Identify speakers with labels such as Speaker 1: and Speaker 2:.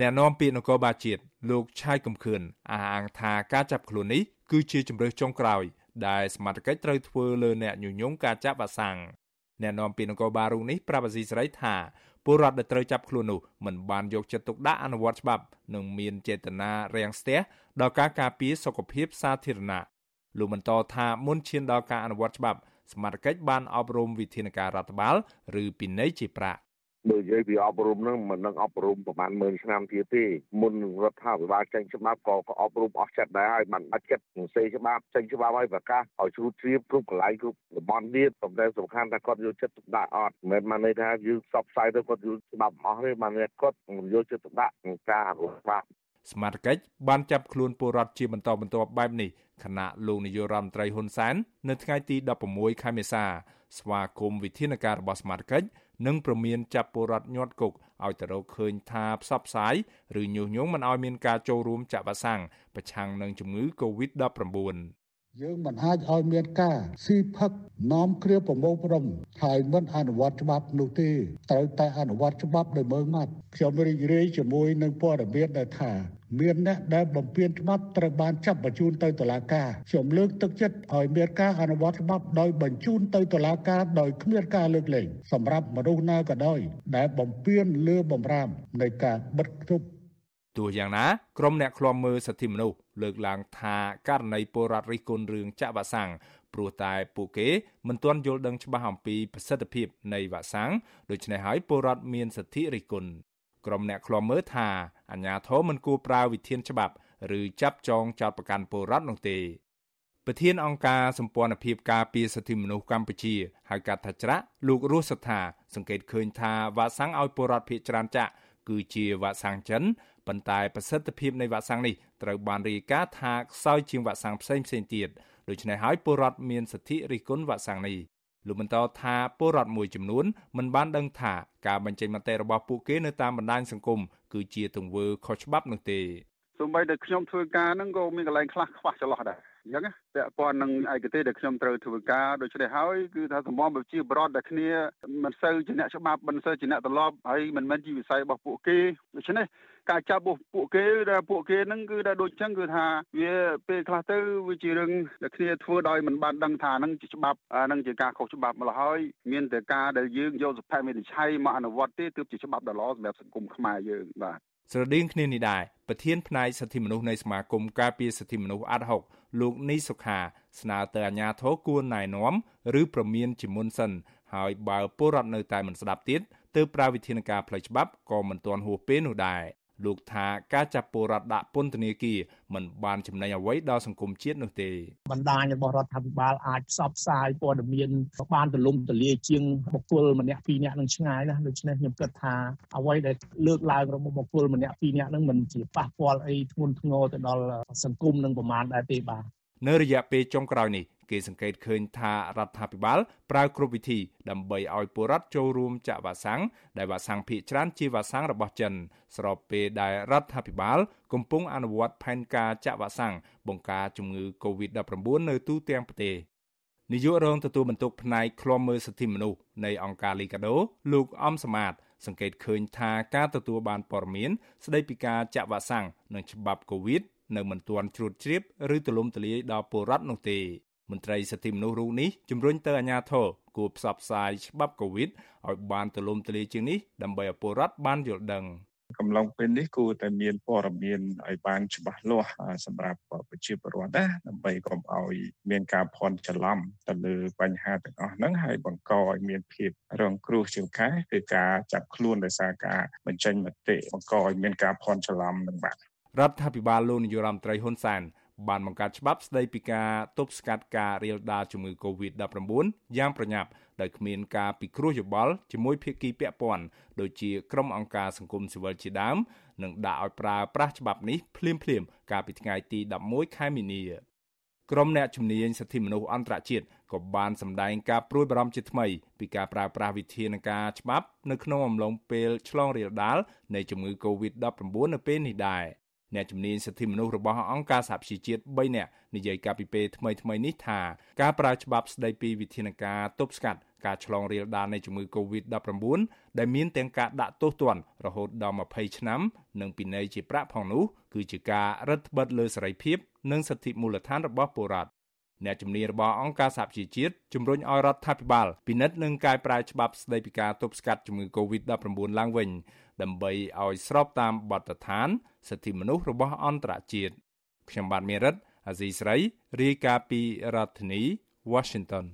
Speaker 1: អ្នកនាំពាក្យនគរបាលជាតិលោកឆៃកំខឿនអះអាងថាការចាប់ខ្លួននេះគឺជាជំរើសចុងក្រោយ ដែលសមត្ថកិច្ចត្រូវធ្វើលើអ្នកញុយញងការចាក់វ៉ាក់សាំងអ្នកនាំពាក្យនគរបាលរុងនេះប្រាប់អាស៊ីសេរីថាពលរដ្ឋដែលត្រូវចាប់ខ្លួននោះមិនបានយកចិត្តទុកដាក់អនុវត្តច្បាប់និងមានចេតនារាំងស្ទះដល់ការការពារសុខភាពសាធារណៈលោកបន្តថាមុនឈានដល់ការអនុវត្តច្បាប់សមាជិកបានអប់រំវិធានការរដ្ឋបាល ឬពិន័យជាប្រាក់
Speaker 2: បើនិយាយពីអប់រំហ្នឹងមិននឹងអប់រំប្រហែល10000ឆ្នាំទៀតទេមុនរដ្ឋាភិបាលចេញច្បាប់ក៏ក៏អប់រំអស់ចិត្តដែរហើយបានបាច់ចិត្តនឹងសេច្បាប់ចេញច្បាប់ឲ្យប្រកាសឲ្យជ្រួតជ្រាបគ្រប់កន្លែងគ្រប់តំបន់ទៀតសំដែងសំខាន់ថាគាត់យកចិត្តទុកដាក់អត់មិនមែនមកន័យថាយើងផ្សព្វផ្សាយទៅគាត់យកច្បាប់អស់ទេបានគាត់យកចិត្តទុកដាក់ក្នុងការអនុវត្តច្បាប់
Speaker 1: សមាជិកបានចាប់ខ្លួនពលរដ្ឋជាបន្តបន្ទាប់បែបនេះខណៈលោកនាយករដ្ឋមន្ត្រីហ៊ុនសែននៅថ្ងៃទី16ខែមេសាស្វាគមន៍វិធានការរបស់សមាជិក និងប្រមានចាប់ពលរដ្ឋញាត់គុកឲ្យទៅរកឃើញថាផ្សព្វផ្សាយឬញុះញង់មិនឲ្យមានការចូលរួមចាក់វ៉ាក់សាំងប្រឆាំងនឹងជំងឺ Covid-19
Speaker 3: យើងមិនអាចឲ្យមានការស៊ីផឹកនាំគ្រាប្រមូលផ្ដុំហើយមិនអនុវត្តច្បាប់នោះទេត្រូវតែអនុវត្តច្បាប់ដោយមើងម៉ាត់ខ្ញុំរីករាយជាមួយនឹងព័ត៌មានដែលថាមានអ្នកដែលបំពានច្បាប់ត្រូវបានចាប់បញ្ជូនទៅតុលាការខ្ញុំលើកទឹកចិត្តឲ្យមានការអនុវត្តច្បាប់ដោយបញ្ជូនទៅតុលាការដោយគ្មានការលើកលែងសម្រាប់មនុស្សណាក៏ដោយដែលបំពានលើបំរាមនៃការបិទគប់
Speaker 1: ទោះយ៉ាងណាក្រុមអ្នកឃ្លាំមើលសិទ្ធិមនុស្ស លើកឡើងថាករណីពលរដ្ឋរិះគន់រឿងចាក់វ៉ាក់សាំងព្រោះតែពួកគេមិនទាន់យល់ដឹងច្បាស់អំពីប្រសិទ្ធភាពនៃវ៉ាក់សាំងដូច្នេះហើយពលរដ្ឋមានសិទ្ធិរិះគន់ក្រុមអ្នកឃ្លាំមើលថាអាជ្ញាធរមិនគួរប្រើវិធានច្បាប់ឬចាប់ចងចោតប្រកាន់ពលរដ្ឋនោះទេប្រធានអង្គការសម្ព័ន្ធភាពការពារសិទ្ធិមនុស្សកម្ពុជាហៅកាត់ថាច្រាក់លោករស់សថា សង្កេតឃើញថាវ៉ាក់សាំងឲ្យពលរដ្ឋភៀសច្រើនចាក់គឺជាវ៉ាក់សាំងចិន ប៉ុន្តែប្រសិទ្ធភាពនៃវ៉ាក់សាំងនេះត្រូវបានរាយការណ៍ថាខ្សោយជាងវ៉ាក់សាំងផ្សេងផ្សេងទៀតដូច្នេះហើយពលរដ្ឋមានសិទ្ធិរិះគន់វ៉ាក់សាំងនេះលោកបន្តថាពលរដ្ឋមួយចំនួនមិនបានដឹងថាការបញ្ចេញមតិរបស់ពួកគេនៅតាមបណ្ដាញសង្គមគឺជាទង្វើខុសច្បាប់នោះទេ
Speaker 4: សូម្បីតែខ្ញុំធ្វើការហ្នឹងក៏មានកន្លែងខ្លះខ្វះចន្លោះដែរ អញ្ចឹងពាក់ព័ន្ធនឹងឯកទេសដែលខ្ញុំត្រូវធ្វើការដូច្នេះហើយគឺថាសម្បំប្រជាប្រដ្ឋដែលគ្នាមិនសូវជាអ្នកច្បាប់មិនសូវជាអ្នកត្រឡប់ហើយមិនមែនជាវិស័យរបស់ពួកគេដូច្នេះការចាប់របស់ពួកគេដែលពួកគេហ្នឹងគឺដែលដូចចឹងគឺថាវាពេលខ្លះទៅវាជារឿងដែលគ្នាធ្វើដោយមិនបានដឹងថាហ្នឹងជាច្បាប់ហ្នឹងជាការខុសច្បាប់ម្ល៉េះហើយមានតែការដែលយើងយកសុភមវិនិច្ឆ័យមកអនុវត្តទេទើបជាច្បាប់ដ៏ល្អសម្រាប់សង្គមខ្មែរយើងបាទ
Speaker 1: ស្រដៀងគ្នានេះដែរប្រធានផ្នែកសិទ្ធិមនុស្សនៃសមាគមការពារសិទ្ធិមនុស្សអាត់ហុក លោកនីសុខាស្នើទៅអាជ្ញាធរគួរណែនាំឬប្រមានជាមុនសិនហើយបើពលរដ្ឋនៅតែមិនស្ដាប់ទៀតទើបប្រើវិធានការផ្លូវច្បាប់ក៏មិនទាន់ហួសពេលនោះដែរ លោកថាការចាប់ពលរដ្ឋដាក់ពន្ធនាគារមិនបានចំណេញអ្វីដល់សង្គមជាតិនោះទេ
Speaker 5: បណ្ដាញរបស់រដ្ឋាភិបាលអាចផ្សព្វផ្សាយព័ត៌មានបានទូលំទូលាយជាងបុគ្គលម្នាក់ពីរនាក់នឹងឆ្ងាយណាដូច្នេះខ្ញុំគិតថាអ្វីដែលលើកឡើងរបស់បុគ្គលម្នាក់ពីរនាក់នឹងមិនជាប៉ះពាល់អីធ្ងន់ធ្ងរទៅដល់សង្គមនឹងប្រមាណដែរទេបាទ
Speaker 1: នៅរយៈពេលចុងក្រោយនេះគេសង្កេតឃើញថារដ្ឋាភិបាលប្រើគ្រប់វិធីដើម្បីឲ្យពលរដ្ឋចូលរួមចាក់វ៉ាក់សាំងដែលវ៉ាក់សាំងភាគច្រើនជាវ៉ាក់សាំងរបស់ចិន ស្របពេលដែលរដ្ឋាភិបាល កំពុងអនុវត្តផែនការចាក់វ៉ាក់សាំងបង្ការជំងឺ Covid-19 នៅទូទាំងប្រទេសនាយករងទទួលបន្ទុកផ្នែកឃ្លាំមើលសិទ្ធិមនុស្សនៃអង្គការលីកាដូលោកអំសមាតសង្កេតឃើញថាការទទួលបានព័ត៌មានស្ដីពីការចាក់វ៉ាក់សាំងនិងច្បាប់ COVID នៅមិនទាន់ជ្រួតជ្រាបឬទូលំទូលាយដល់ពលរដ្ឋនោះទេមន្ត្រីសិទ្ធិមនុស្សរូបនេះជំរុញទៅអាជ្ញាធរគួរផ្សព្វផ្សាយច្បាប់កូវីដឲ្យបានទូលំទូលាយជាងនេះដើម្បីឲ្យពលរដ្ឋបានយល់ដឹង
Speaker 6: កំឡុងពេលនេះគួរតែមានព័ត៌មានឲ្យបានច្បាស់លាស់សម្រាប់ប្រជាពលរដ្ឋណាដើម្បីកុំឲ្យមានការភ័ន្តច្រឡំទៅលើបញ្ហាទាំងអស់ហ្នឹងហើយបង្កឲ្យមានភាពរងគ្រោះជាងការគឺការចាប់ខ្លួនដោយសារការបញ្ចេញមតិបង្កឲ្យមានការភ័ន្តច្រឡំនឹងបាទ
Speaker 1: រដ្ឋាភិបាលលោកនាយរដ្ឋមន្ត្រីហ៊ុនសែនបានបង្កើតច្បាប់ស្តីពីការទប់ស្កាត់ការរាលដាលជំងឺ Covid-19 យ៉ាងប្រញាប់ដោយគ្មានការពិគ្រោះយោបល់ជាមួយភាគីពាក់ព័ន្ធដូចជាក្រុមអង្គការសង្គមស៊ីវិលជាដើមនិងដាក់ឲ្យប្រើប្រាស់ច្បាប់នេះភ្លាមៗកាលពីថ្ងៃទី11ខែមីនាក្រុមអ្នកជំនាញសិទ្ធិមនុស្សអន្តរជាតិក៏បានសម្ដែងការព្រួយបារម្ភជាថ្មីពីការប្រើប្រាស់វិធានការច្បាប់នៅក្នុងអំឡុងពេលឆ្លងរាលដាលនៃជំងឺ Covid-19 នៅពេលនេះដែរ អ្នកជំនាញសិទ្ធិមនុស្សរបស់អង្គការសហប្រជាជាតិ3នាក់និយាយកាលពីពេលថ្មីៗនេះថាការប្រើច្បាប់ស្តីពីវិធានការទប់ស្កាត់ការឆ្លងរាលដាលនៃជំងឺ Covid-19 ដែលមានទាំងការដាក់ទោសទណ្ឌរហូតដល់20ឆ្នាំ និងពិន័យជាប្រាក់ផងនោះគឺជាការរឹតបន្តឹងលើសេរីភាព និងសិទ្ធិមូលដ្ឋានរបស់ពលរដ្ឋ អ្នកជំនាញរបស់អង្គការសហប្រជាជាតិជំរុញឲ្យរដ្ឋាភិបាលពិនិត្យនិងកែប្រែច្បាប់ស្តីពីការទប់ស្កាត់ជំងឺ Covid-19 ឡើងវិញដើម្បីឲ្យស្របតាមបទដ្ឋានសិទ្ធិមនុស្សរបស់អន្តរជាតិខ្ញុំបាទមេរិតអាស៊ីស្រីរាយការណ៍ពីរដ្ឋធានី Washington